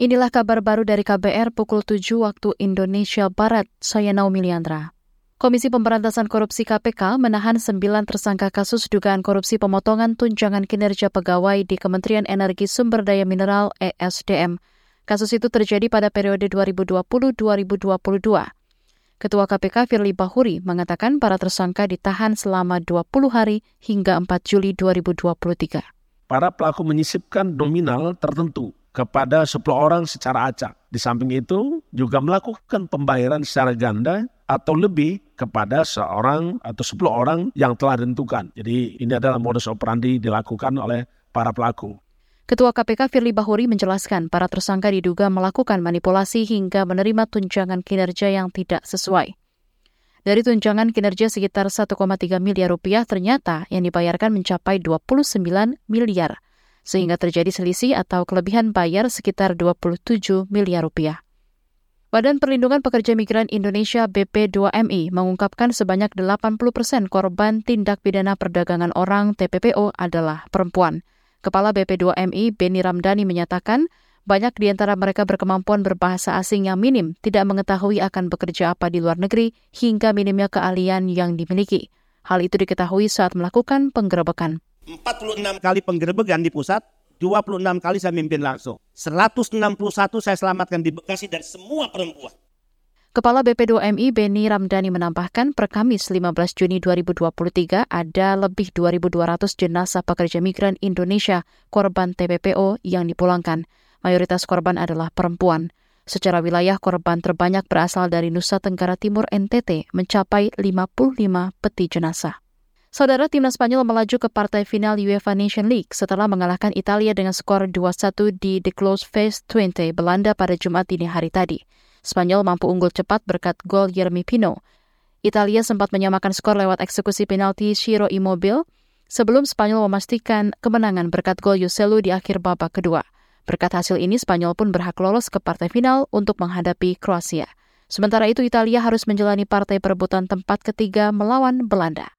Inilah kabar baru dari KBR pukul 7 waktu Indonesia Barat. Saya Naomi Liandra. Komisi Pemberantasan Korupsi KPK menahan sembilan tersangka kasus dugaan korupsi pemotongan tunjangan kinerja pegawai di Kementerian Energi Sumber Daya Mineral ESDM. Kasus itu terjadi pada periode 2020-2022. Ketua KPK Firly Bahuri mengatakan para tersangka ditahan selama 20 hari hingga 4 Juli 2023. Para pelaku menyisipkan nominal tertentu kepada 10 orang secara acak. Di samping itu juga melakukan pembayaran secara ganda atau lebih kepada seorang atau 10 orang yang telah ditentukan. Jadi ini adalah modus operandi dilakukan oleh para pelaku. Ketua KPK Firly Bahuri menjelaskan para tersangka diduga melakukan manipulasi hingga menerima tunjangan kinerja yang tidak sesuai. Dari tunjangan kinerja sekitar 1,3 miliar rupiah ternyata yang dibayarkan mencapai 29 miliar sehingga terjadi selisih atau kelebihan bayar sekitar 27 miliar rupiah. Badan Perlindungan Pekerja Migran Indonesia BP2MI mengungkapkan sebanyak 80 persen korban tindak pidana perdagangan orang TPPO adalah perempuan. Kepala BP2MI Beni Ramdhani menyatakan banyak di antara mereka berkemampuan berbahasa asing yang minim, tidak mengetahui akan bekerja apa di luar negeri, hingga minimnya keahlian yang dimiliki. Hal itu diketahui saat melakukan penggerebekan. 46 kali penggerebekan di pusat, 26 kali saya mimpin langsung. 161 saya selamatkan di Bekasi dan semua perempuan. Kepala BP2MI Beni Ramdhani menambahkan per Kamis 15 Juni 2023 ada lebih 2.200 jenazah pekerja migran Indonesia korban TPPO yang dipulangkan. Mayoritas korban adalah perempuan. Secara wilayah korban terbanyak berasal dari Nusa Tenggara Timur NTT mencapai 55 peti jenazah. Saudara timnas Spanyol melaju ke partai final UEFA Nation League setelah mengalahkan Italia dengan skor 2-1 di The Close Phase 20 Belanda pada Jumat dini hari tadi. Spanyol mampu unggul cepat berkat gol Yermi Pino. Italia sempat menyamakan skor lewat eksekusi penalti Shiro Immobile sebelum Spanyol memastikan kemenangan berkat gol Yoselu di akhir babak kedua. Berkat hasil ini, Spanyol pun berhak lolos ke partai final untuk menghadapi Kroasia. Sementara itu, Italia harus menjalani partai perebutan tempat ketiga melawan Belanda.